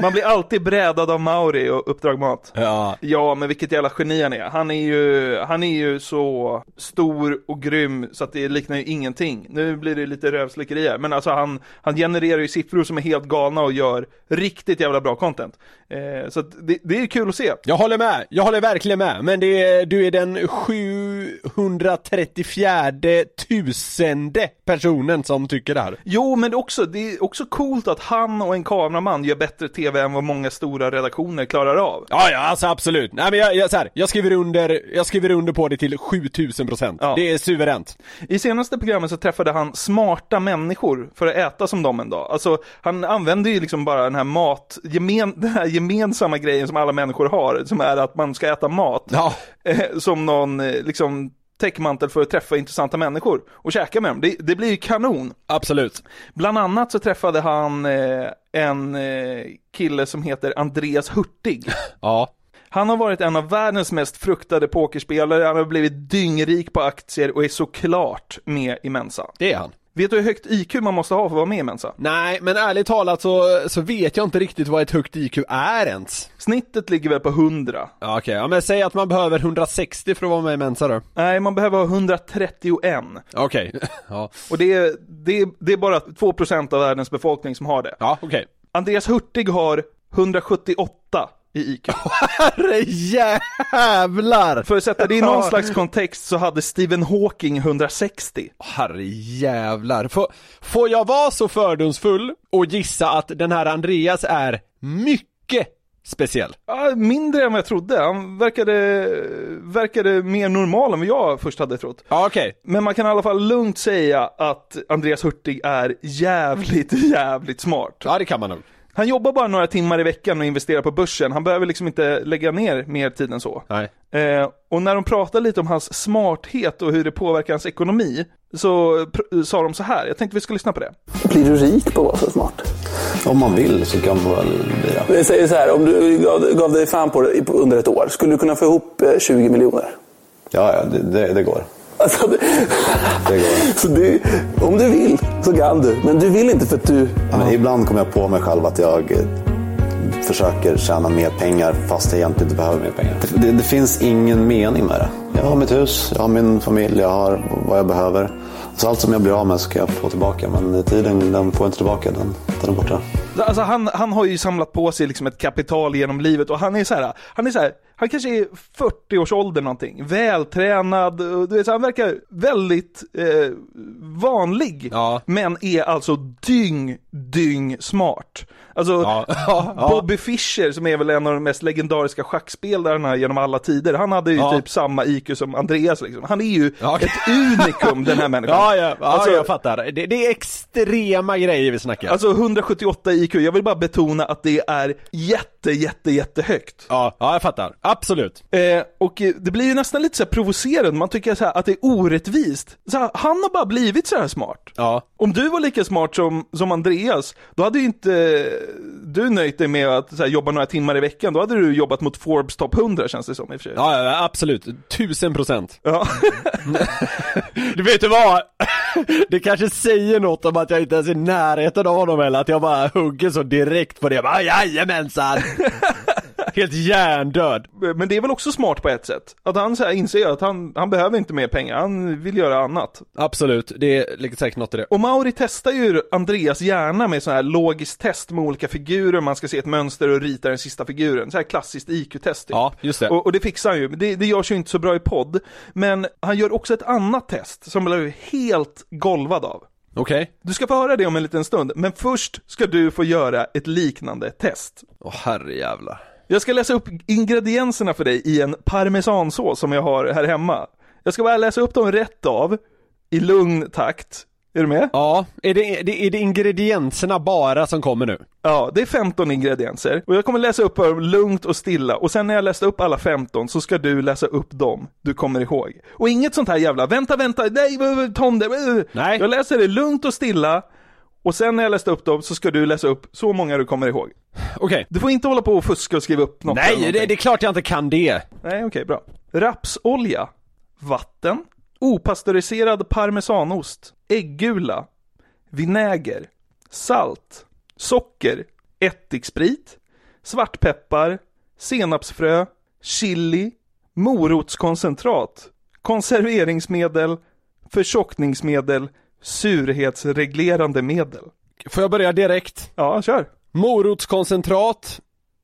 Man blir alltid brädad av Mauri och Uppdrag Mat. Ja. Ja, men vilket jävla geni han är. Han är ju, han är ju så stor och grym så att det liknar ju ingenting. Nu blir det lite rövslickeri här, men alltså han, han genererar ju siffror som är helt galna och gör riktigt jävla bra content. Eh, så att det, det är kul att se. Jag håller med, jag håller verkligen med. Men det är, du är den 734 tusende personen som tycker det här. Jo, men också, det är också coolt att han och en kameraman gör bättre TV än vad många stora redaktioner klarar av. Ja, ja, alltså absolut. Nej men jag, jag, så här, jag skriver under, jag skriver under på det till 7000 procent. Ja. Det är suveränt. I senaste programmet så träffade han smarta människor för att äta som dem en dag. Alltså, han använder ju liksom bara den här mat, gemen, den här gemensamma grejen som alla människor har, som är att man ska äta mat. Ja. Eh, som någon, eh, liksom, täckmantel för att träffa intressanta människor och käka med dem. Det, det blir ju kanon. Absolut. Bland annat så träffade han eh, en eh, kille som heter Andreas Hurtig. <laughs> Ja. Han har varit en av världens mest fruktade pokerspelare, han har blivit dyngrik på aktier och är såklart med i Mensa. Det är han. Vet du hur högt IQ man måste ha för att vara med i Mensa? Nej, men ärligt talat så, så vet jag inte riktigt vad ett högt IQ är ens. Snittet ligger väl på 100? Ja, okej. Ja, men säg att man behöver 160 för att vara med i Mensa då. Nej, man behöver ha 131. Okej. <laughs> Ja. Och det är, det, är, det är bara 2% av världens befolkning som har det. Ja, okej. Andreas Hurtig har 178 i IQ. <laughs> Herre jävlar! För att sätta det i någon slags kontext så hade Stephen Hawking 160. Herre jävlar. Får, får jag vara så fördomsfull och gissa att den här Andreas är mycket speciell? Ja, mindre än vad jag trodde. Han verkade, verkade mer normal än vad jag först hade trott. Ja, okej. Men man kan i alla fall lugnt säga att Andreas Hurtig är jävligt, <laughs> jävligt smart. Ja, det kan man nog. Han jobbar bara några timmar i veckan och investerar på börsen. Han behöver liksom inte lägga ner mer tid än så. Nej. Eh, och när de pratar lite om hans smarthet och hur det påverkar hans ekonomi, så pr- sa de så här. Jag tänkte vi ska lyssna på det. Blir du rik på att vara så smart? Om man vill så kan man väl bli det. Jag säger så här, om du gav, gav dig fan på det under ett år, skulle du kunna få ihop eh, 20 miljoner? Ja, ja det, det, det går. Alltså, det, Det går. så du, om du vill så kan du, men du vill inte för att du... Men ibland kommer jag på mig själv att jag eh, försöker tjäna mer pengar fast jag egentligen inte behöver mer pengar. Det, det, det finns ingen mening med det. Jag har mitt hus, jag har min familj, jag har vad jag behöver. Så allt som jag blir av med ska jag få tillbaka. Men tiden, den får jag inte tillbaka. Den, den är borta. Alltså han, han har ju samlat på sig liksom ett kapital genom livet och han är så här, han är så här, han kanske är 40 års ålder någonting, vältränad, du vet, så han verkar väldigt eh, vanlig, Ja. men är alltså dyng, dyng smart. Alltså, <laughs> Ja. Bobby Fischer som är väl en av de mest legendariska schackspelarna genom alla tider, han hade ju typ samma IQ som Andreas liksom. Han är ju ett unikum den här människan. <laughs> Ja, ja, ja Alltså- jag fattar. Det, det är extrema grejer vi snackar. Alltså 178 IQ, jag vill bara betona att det är jätte, jätte, jättehögt. ja, ja, jag fattar. Absolut. Eh, och eh, det blir ju nästan lite så här provocerande, man tycker så här att det är orättvist. Så här, han har bara blivit så här smart. Ja. Om du var lika smart som, som Andreas, då hade ju inte du nöjt dig med att så här, jobba några timmar i veckan, då hade du jobbat mot Forbes topp 100 känns det som i och för sig. Ja, ja, absolut. Tusen procent. Ja. <laughs> Du vet du vad? <laughs> Det kanske säger något om att jag inte ens är i närheten av honom eller att jag bara hugger så direkt på det. Jag bara, jajamensan! <laughs> Helt hjärndöd. Men det är väl också smart på ett sätt? Att han så här inser att han, han behöver inte mer pengar, han vill göra annat. Absolut, det ligger säkert något i det. Och Mauri testar ju Andreas hjärna med så här logiskt test med olika figurer, man ska se ett mönster och rita den sista figuren. Så här klassiskt IQ-test. typ. Ja, just det. Och, och det fixar han ju, det, det görs ju inte så bra i podd. Men han gör också ett annat test som blev helt golvad av. Okej. Du ska få höra det om en liten stund, men först ska du få göra ett liknande test. Åh herrejävlar. Jag ska läsa upp ingredienserna för dig i en parmesansås som jag har här hemma. Jag ska bara läsa upp dem rätt av, i lugn takt. Är du med? Ja, är det, är det ingredienserna bara som kommer nu? Ja, det är 15 ingredienser. Och jag kommer läsa upp dem lugnt och stilla. Och sen när jag läst upp alla 15 så ska du läsa upp dem du kommer ihåg. Och inget sånt här jävla, vänta, vänta, nej, Tom, det, Nej. Jag läser det lugnt och stilla. Och sen när jag läst upp dem så ska du läsa upp så många du kommer ihåg. Okej. Du får inte hålla på och fuska och skriva upp något Nej, det, det är klart jag inte kan det. Nej, okej, bra. Rapsolja, vatten, opastöriserad parmesanost, äggula, vinäger, salt, socker, ättiksprit, svartpeppar, senapsfrö, chili, morotskoncentrat, konserveringsmedel, förtjockningsmedel, surhetsreglerande medel. Får jag börja direkt? Ja, kör. Morotskoncentrat,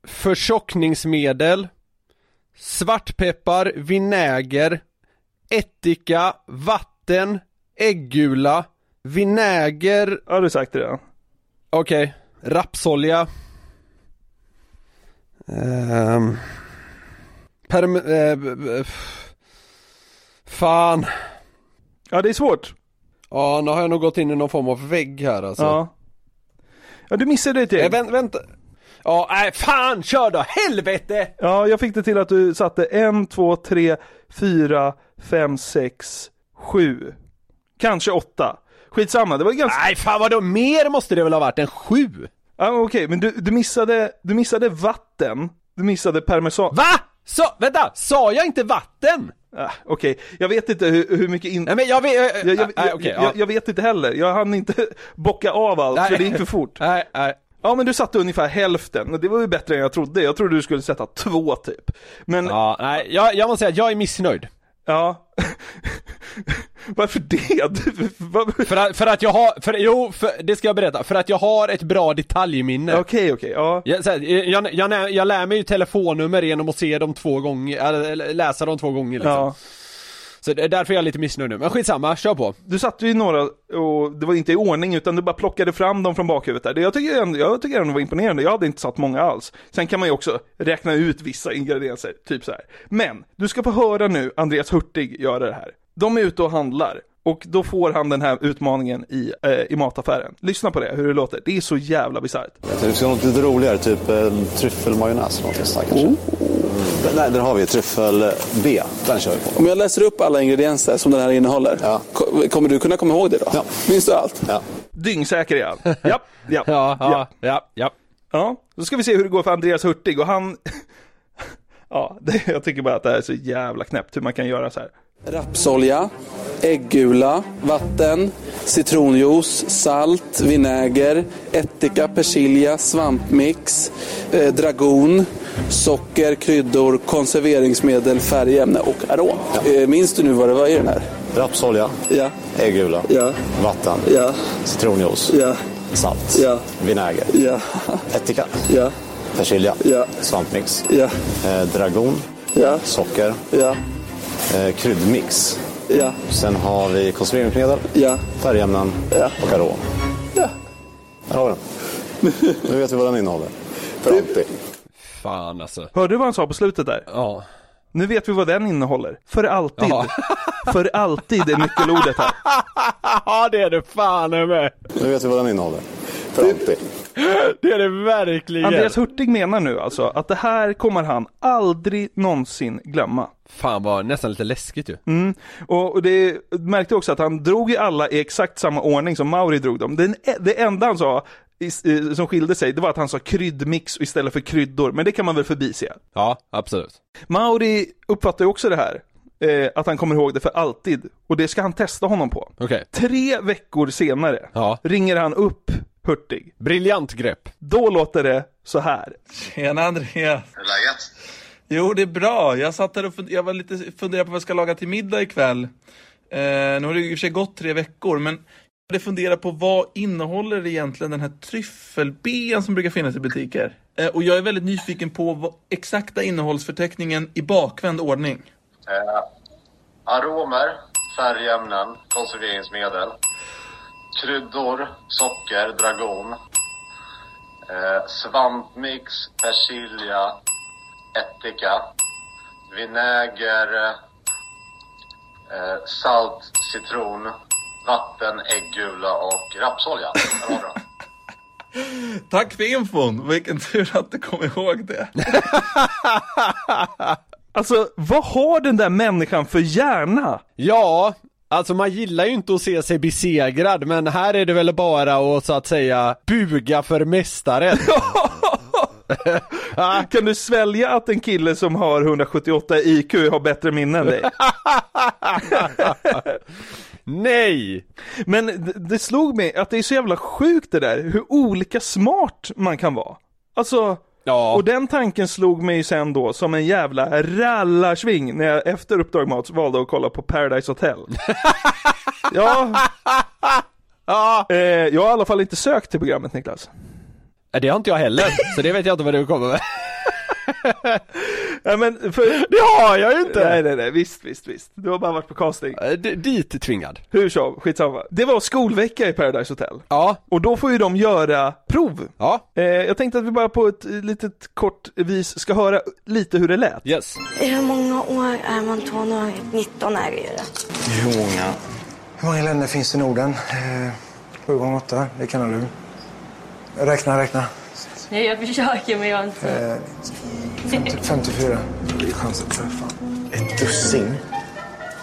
förtjockningsmedel, svartpeppar, vinäger, ättika, vatten, äggula, vinäger, Har du sagt det redan? okej, rapsolja, ehm, perm, b- fan, Ja, det är svårt. Ja nu har jag nog gått in i någon form av vägg här alltså. Ja. Ja, du missade ett Eh, gäng. vänt, vänta, ja, nej fan kör då, helvete! Ja, jag fick det till att du satte en, två, tre, fyra, fem, sex, sju. Kanske åtta. Skitsamma, det var ganska... Nej fan vadå, mer måste det väl ha varit än sju? Ja, okej, men du, du missade, du missade vatten. Du missade parmesan. Va? Så, vänta, sa jag inte vatten? Ah, okej, jag vet inte hur, hur mycket in... Nej men jag vet, jag, Jag, jag, jag, okej, jag, ja. jag vet inte heller, jag hann inte <laughs> bocka av allt Nej. för det gick för fort. Nej, nej. Ja men du satte ungefär hälften, det var ju bättre än jag trodde. Jag trodde du skulle sätta två typ. Men. Ja, nej, jag, jag måste säga att jag är missnöjd. <laughs> Varför det? <laughs> För att, för att jag har, för, jo, för, det ska jag berätta, för att jag har ett bra detaljminne. Okej, okej, ja. Jag, här, jag, jag, jag, jag lär mig ju telefonnummer genom att se dem två gånger, eller läsa dem två gånger liksom. ja. Så det är därför jag är lite missnöjd nu, men skitsamma, kör på. Du satte ju några, och det var inte i ordning utan du bara plockade fram dem från bakhuvudet där. Det Jag tycker ändå, jag tycker ändå var imponerande, jag hade inte satt många alls. Sen kan man ju också räkna ut vissa ingredienser, typ så här. Men, du ska få höra nu Andreas Hurtig göra det här. De är ute och handlar. Och då får han den här utmaningen i, eh, i mataffären. Lyssna på det, hur det låter. Det är så jävla bisarrt. Jag tänkte vi ska ha något lite roligare, typ eh, tryffelmajonnäs eller någonting sånt där kanske. Mm. Nej, där har vi tryffel-B. Den kör vi på. Om jag läser upp alla ingredienser som den här innehåller, Ja. ko- kommer du kunna komma ihåg det då? Ja. Minns du allt? Ja. Dyngsäker är han. <laughs> Japp, japp, Ja, ja, ja, ja. Ja, då ska vi se hur det går för Andreas Hurtig och han... <laughs> ja, det, jag tycker bara att det här är så jävla knäppt hur man kan göra så här. Rapsolja, äggula, vatten, citronjuice, salt, vinäger, ättika, persilja, svampmix, eh, dragon, socker, kryddor, konserveringsmedel, färgämne och arom. Eh, minns du nu vad det var i den här? Rapsolja, Ja, äggula, ja, vatten, ja, citronjuice, ja, salt, Ja. vinäger, ja, ättika, ja, persilja, Ja. svampmix, ja, eh, dragon, ja, socker, ja, eh, kryddmix. ja, Sen har vi konserveringsmedel, ja, färgämnen Ja. och arom. ja. Där har vi den. Nu vet vi vad den innehåller. För alltid. Fan alltså. Hörde du vad han sa på slutet där? Ja. Nu vet vi vad den innehåller. För alltid. Ja. <laughs> För alltid är nyckelordet här. <laughs> Ja det är det fan med. Nu vet vi vad den innehåller. För alltid. Det är det verkligen. Andreas Hurtig menar nu alltså att det här kommer han aldrig någonsin glömma. Fan vad nästan lite läskigt ju. Mm. Och, det märkte också att han drog ju alla i exakt samma ordning som Mauri drog dem. Den, det enda han sa i- som skilde sig, det var att han sa kryddmix istället för kryddor. Men det kan man väl förbise. Ja, absolut. Mauri uppfattar ju också det här. Eh, att han kommer ihåg det för alltid. Och det ska han testa honom på. Okej. Tre veckor senare Ja. ringer han upp Hurtig. Briljant grepp. Då låter det så här. Tjena Andreas! Hur är läget? Jo, det är bra. Jag satt där och fund- jag var lite funderade på vad jag ska laga till middag ikväll. Eh, nu har det i och för sig gått tre veckor, men jag hade funderat på vad innehåller egentligen den här tryffelben som brukar finnas i butiker? Eh, och jag är väldigt nyfiken på vad, exakta innehållsförteckningen i bakvänd ordning. Eh, aromer, färgämnen, konserveringsmedel, kryddor, socker, dragon, eh, svampmix, persilja, ättika, vinäger, Eh, salt, citron, vatten, äggula och rapsolja. Där har du den. Tack för infon. Vilken tur att du kom ihåg det. <laughs> Alltså, vad har den där människan för hjärna? Ja, alltså man gillar ju inte att se sig besegrad men här är det väl bara att så att säga buga för mästaren. <laughs> Kan du svälja att en kille som har 178 IQ har bättre minne än dig? <laughs> Nej! Men det, slog mig att det är så jävla sjukt det där, hur olika smart man kan vara. Alltså, Ja. och den tanken slog mig sen då som en jävla rallarsving när jag efter Uppdrag Mat valde att kolla på Paradise Hotel. <laughs> ja. Eh, jag har i alla fall inte sökt till programmet Niklas. Det har inte jag heller, så det vet jag inte vad du kommer med. <laughs> Ja, men för... Det har jag ju inte! Nej nej nej, visst visst visst. Du har bara varit på casting. D- Dit tvingad. Hur som, skitsamma. Det var skolvecka i Paradise Hotel. Ja. Och då får ju de göra prov. Ja. Eh, jag tänkte att vi bara på ett litet kort vis ska höra lite hur det lät. Yes. Hur många år är man tonåring? 19 är det ju det. Hur många? Hur många länder finns i Norden? Eh, 7 gånger 8, det kan du. Räkna, räkna. Nej, jag försöker men jag har inte... Eh, 50, 54. Det är chans att träffa. Ett dussin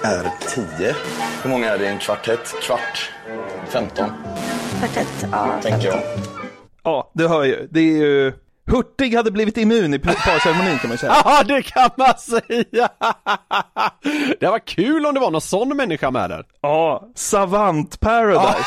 är tio. Hur många är det i en kvartett? Kvart? Femton? Kvartett, ja. Tänker jag. Ja, du hör ju. Det är ju... Hurtig hade blivit immun i parceremonin kan man säga. <laughs> Ja, det kan man säga! <laughs> Det var kul om det var någon sån människa med där. Ja, Savant Paradise.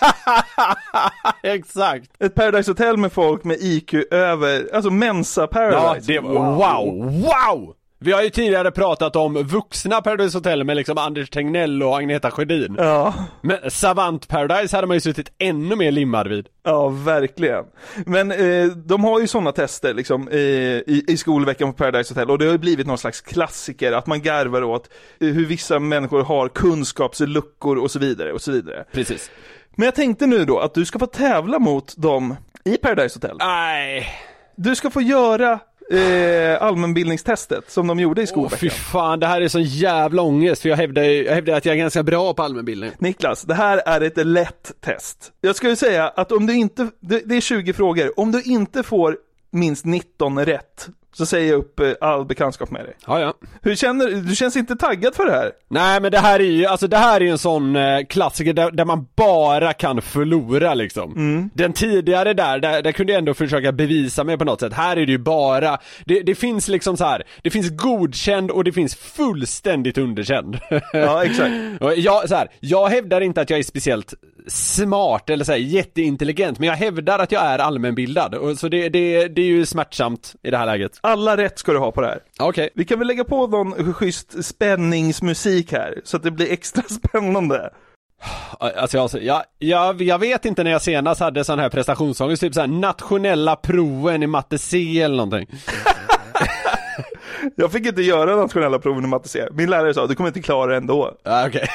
<laughs> Exakt. Ett Paradise Hotel med folk med IQ över, alltså Mensa Ja, Paradise. det var, wow, wow! Vi har ju tidigare pratat om vuxna Paradise Hotel med liksom Anders Tegnell och Agneta Sjödin. Ja. Men Savant Paradise hade man ju suttit ännu mer limmad vid. Ja, verkligen. Men eh, de har ju sådana tester liksom eh, i, i skolveckan på Paradise Hotel och det har ju blivit någon slags klassiker att man garvar åt eh, hur vissa människor har kunskapsluckor och så vidare och så vidare. Precis. Men jag tänkte nu då att du ska få tävla mot dem i Paradise Hotel. Nej. Du ska få göra eh, allmänbildningstestet som de gjorde i Åh skolveckan. fy fan, det här är sån jävla ångest för jag hävdar, ju- jag hävdar att jag är ganska bra på allmänbildning. Niklas, det här är ett lätt test. Jag skulle säga att om du inte, det, det är 20 frågor, om du inte får minst 19 rätt så säger jag upp eh, all bekantskap med dig. Ja, ja. Hur känner du? Du känns inte taggad för det här? Nej men det här är ju, alltså det här är ju en sån eh, klassiker där, där man bara kan förlora liksom. Mm. Den tidigare där, där, där kunde jag ändå försöka bevisa mig på något sätt. Här är det ju bara, det, det finns liksom så här, det finns godkänd och det finns fullständigt underkänd. Ja, exakt. <laughs> Jag, så här, jag hävdar inte att jag är speciellt smart eller så här, jätteintelligent, men jag hävdar att jag är allmänbildad. Och så det, det, det är ju smärtsamt i det här läget. Alla rätt ska du ha på det här. Okej. Vi kan väl lägga på någon schysst spänningsmusik här, så att det blir extra <laughs> spännande. Alltså jag, jag, jag, jag vet inte när jag senast hade sån här prestationsångest, typ såhär nationella proven i matte C eller någonting. <laughs> Jag fick inte göra nationella proven i matte C. Min lärare sa, du kommer inte klara det ändå. Ja, Okej.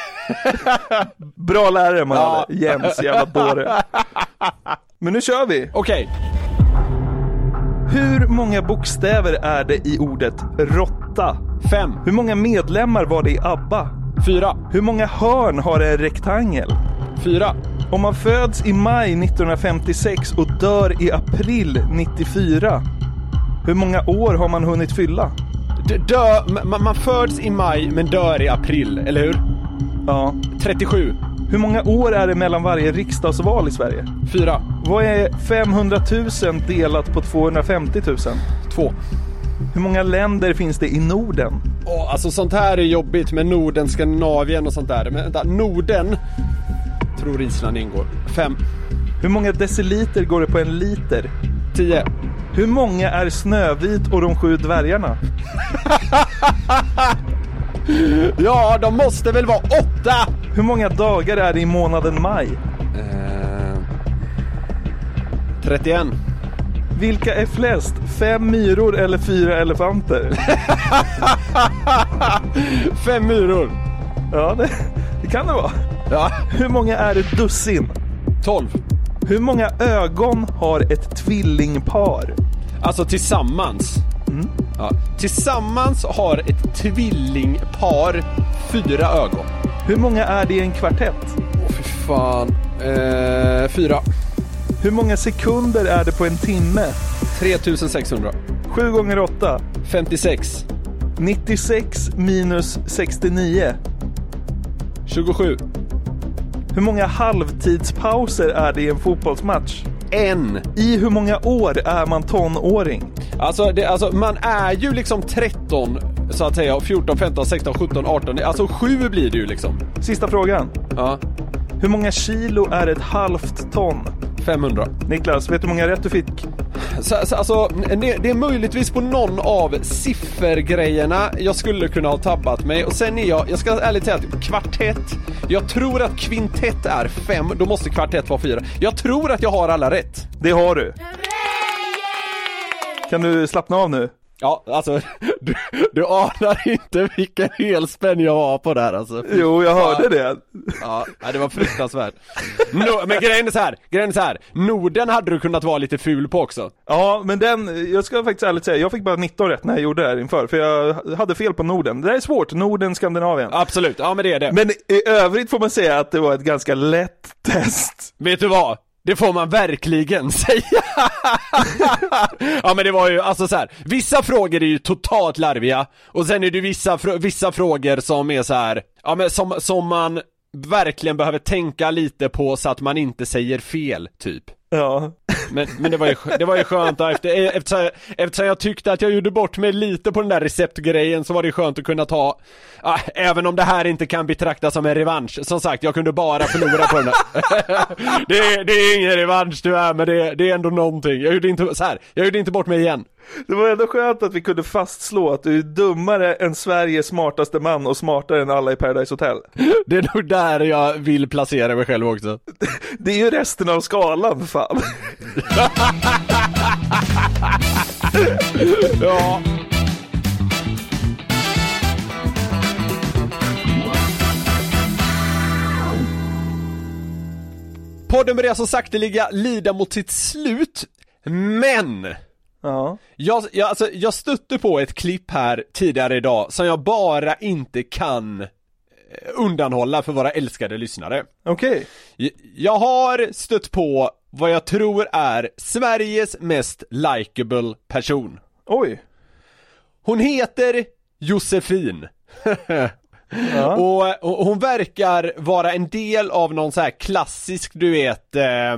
<laughs> Bra lärare man Ja. hade, Jens, jävla dåre. Men nu kör vi! Okej. Hur många bokstäver är det i ordet råtta? Fem. Hur många medlemmar var det i ABBA? Fyra. Hur många hörn har en rektangel? Fyra. Om man föds i maj 1956 och dör i april 94, hur många år har man hunnit fylla? Dö, man, man föds i maj men dör i april, eller hur? Ja. 37. Hur många år är det mellan varje riksdagsval i Sverige? Fyra. Vad är 500 000 delat på 250 000? Två. Hur många länder finns det i Norden? Åh, alltså sånt här är jobbigt med Norden, Skandinavien och sånt där. Men vänta, Norden tror Island ingår. Fem. Hur många deciliter går det på en liter? Tio. Hur många är Snövit och de sju dvärgarna? <laughs> Ja, de måste väl vara åtta! Hur många dagar är det i månaden maj? Eh, 31. Vilka är flest? Fem myror eller fyra elefanter? <laughs> Fem myror. Ja, det, det kan det vara. Ja. Hur många är ett dussin? 12. Hur många ögon har ett tvillingpar? Alltså tillsammans. Ja. Tillsammans har ett tvillingpar fyra ögon. Hur många är det i en kvartett? Åh fy fan. Eh, fyra. Hur många sekunder är det på en timme? 3600. 7 gånger 8. 56. 96 minus 69. 27. Hur många halvtidspauser är det i en fotbollsmatch? En. I hur många år är man tonåring? Alltså, det, alltså man är ju liksom 13 så att säga, 14, 15, 16, 17, 18, alltså 7 blir det ju liksom. Sista frågan. Ja. Hur många kilo är ett halvt ton? 500. Niklas, vet du hur många rätt du fick? Så, så, alltså, det, det är möjligtvis på någon av siffergrejerna jag skulle kunna ha tabbat mig och sen är jag, jag ska ärligt säga att kvartett, jag tror att kvintett är fem, då måste kvartett vara fyra. Jag tror att jag har alla rätt. Det har du. Kan du slappna av nu? Ja, alltså <laughs> du, du anar inte vilken helspänn jag har på det här alltså. Jo, jag hörde ja. det. Ja, det var fruktansvärt. No, men grejen är så här, grejen är så här. Norden hade du kunnat vara lite ful på också. Ja, men den, jag ska faktiskt ärligt säga, jag fick bara 19 rätt när jag gjorde det här inför, för jag hade fel på Norden. Det där är svårt, Norden, Skandinavien. Absolut, ja men det är det. Men i övrigt får man säga att det var ett ganska lätt test. Vet du vad? Det får man verkligen <laughs> säga! <laughs> ja men det var ju, alltså så här. vissa frågor är ju totalt larviga och sen är det vissa, vissa frågor som är så här, ja men som, som man verkligen behöver tänka lite på så att man inte säger fel, typ. Ja. Men, men det var ju, det var ju skönt efter, eh, eftersom, eftersom jag tyckte att jag gjorde bort mig lite på den där receptgrejen så var det skönt att kunna ta, äh, även om det här inte kan betraktas som en revansch, som sagt jag kunde bara förlora på den där. <laughs> det, är, det är ingen revansch tyvärr men det, det är ändå någonting, jag gjorde inte, så här, jag gjorde inte bort mig igen. Det var ändå skönt att vi kunde fastslå att du är dummare än Sveriges smartaste man och smartare än alla i Paradise Hotel. Det är nog där jag vill placera mig själv också. <laughs> Det är ju resten av skalan för fan. <laughs> ja. Podden börjar så sakteliga lida mot sitt slut, men Ja. Jag, jag, alltså, jag stötte på ett klipp här tidigare idag som jag bara inte kan eh, undanhålla för våra älskade lyssnare. Okej. Jag, jag har stött på vad jag tror är Sveriges mest likable person. Oj. Hon heter Josefin. <laughs> Ja. och, och hon verkar vara en del av någon så här klassisk, du vet, eh,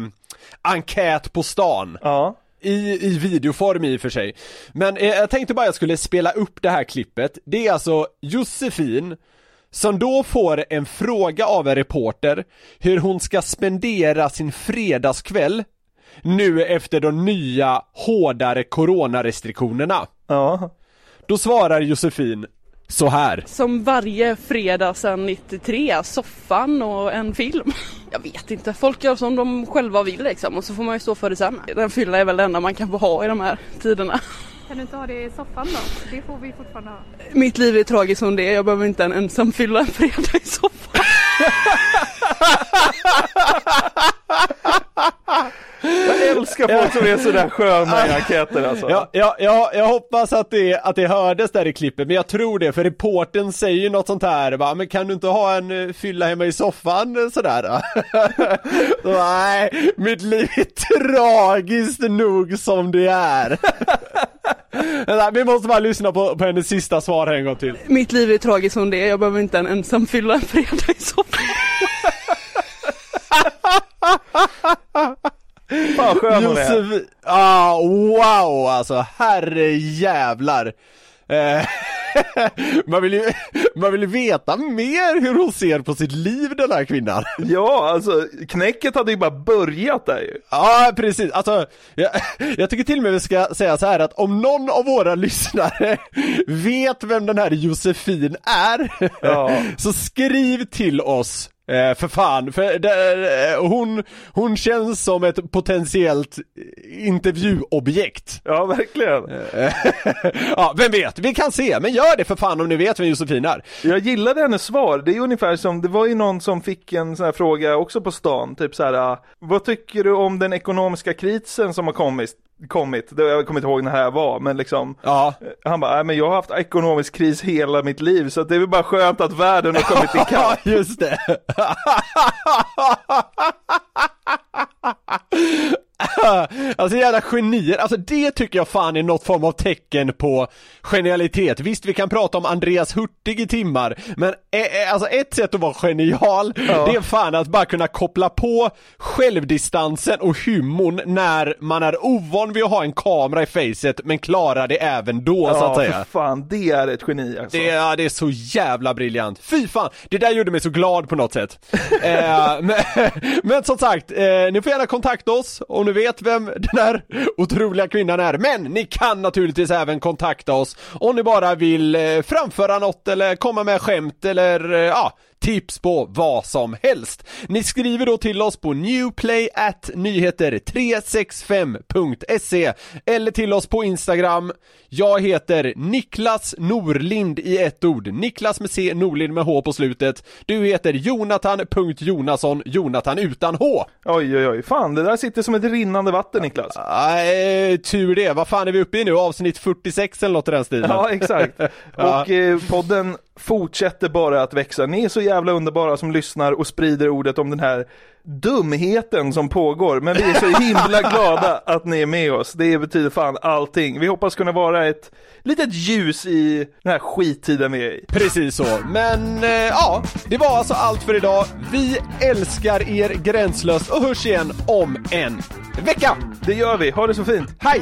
enkät på stan. Ja. I, I videoform i och för sig. Men eh, jag tänkte bara jag skulle spela upp det här klippet. Det är alltså Josefin som då får en fråga av en reporter hur hon ska spendera sin fredagskväll nu efter de nya hårdare coronarestriktionerna. Ja. Då svarar Josefin så här. Som varje fredag sedan 93, soffan och en film. <laughs> Jag vet inte, folk gör som de själva vill liksom och så får man ju stå för det sen. Den fylla är väl det enda man kan få ha i de här tiderna. <laughs> Kan du inte ha det i soffan då? Det får vi fortfarande ha. Mitt liv är tragiskt som det är, jag behöver inte en ensam fylla en fredag i soffan. <laughs> Jag älskar folk som är sådär sköna i enkäter alltså. Ja, ja, ja, jag hoppas att det, att det hördes där i klippet, men jag tror det, för reporten säger ju något sånt här, va? men kan du inte ha en eh, fylla hemma i soffan eh, sådär? <laughs> Så, nej, mitt liv är tragiskt nog som det är. <laughs> Vi måste bara lyssna på, på hennes sista svar här en gång till. Mitt liv är tragiskt som det är, jag behöver inte en ensam fylla en fredag i soffan. <laughs> Fan skön hon är. Ah, wow alltså, herre jävlar. Eh, <laughs> man, vill ju, man vill ju veta mer hur hon ser på sitt liv den här kvinnan. <laughs> Ja, alltså knäcket hade ju bara börjat där ju. Ja, precis. Alltså, jag, jag tycker till och med vi ska säga så här att om någon av våra lyssnare <laughs> vet vem den här Josefin är, Ja. så skriv till oss. Eh, för fan, för det, eh, hon, hon känns som ett potentiellt intervjuobjekt. Ja, verkligen. Eh, <laughs> ja, vem vet? Vi kan se, men gör det för fan om ni vet vem Josefin är. Jag gillade hennes svar, det är ungefär som, det var ju någon som fick en sån här fråga också på stan, typ så här, ah, vad tycker du om den ekonomiska krisen som har kommit? Kommit, jag kommer inte ihåg när det här var, men liksom ja. Han bara, nej men jag har haft ekonomisk kris hela mitt liv så det är väl bara skönt att världen har kommit ikapp. <laughs> Just det. <laughs> <laughs> Alltså jävla genier, alltså det tycker jag fan är något form av tecken på genialitet. Visst, vi kan prata om Andreas Hurtig i timmar, men alltså ett sätt att vara genial, Ja. det är fan att bara kunna koppla på självdistansen och humorn när man är ovan vid att ha en kamera i facet, men klarar det även då så att Ja, säga. för fan, det är ett geni alltså. Det, ja, det är så jävla briljant. Fy fan, det där gjorde mig så glad på något sätt. <laughs> eh, men, <laughs> men som sagt, eh, ni får gärna kontakta oss om ni vet vem den här otroliga kvinnan är. Men ni kan naturligtvis även kontakta oss om ni bara vill eh, framföra något eller komma med skämt eller eh, ja, tips på vad som helst. Ni skriver då till oss på newplay at nyheter365.se eller till oss på Instagram. Jag heter Niklas Norlind i ett ord. Niklas med C, Norlind med H på slutet. Du heter Jonathan.Jonasson, Jonathan utan H. Oj oj oj, fan det där sitter som ett rinnande vatten Niklas. Nej, tur det. Vad fan är vi uppe i nu? Avsnitt 46 eller något i den stilen? Ja exakt. <laughs> Och eh, podden fortsätter bara att växa. Ni är så jävla underbara som lyssnar och sprider ordet om den här dumheten som pågår. Men vi är så himla <laughs> glada att ni är med oss. Det betyder fan allting. Vi hoppas kunna vara ett litet ljus i den här skittiden vi är i. Precis så, men eh, ja, det var alltså allt för idag. Vi älskar er gränslöst och hörs igen om en vecka! Det gör vi, ha det så fint! Hej!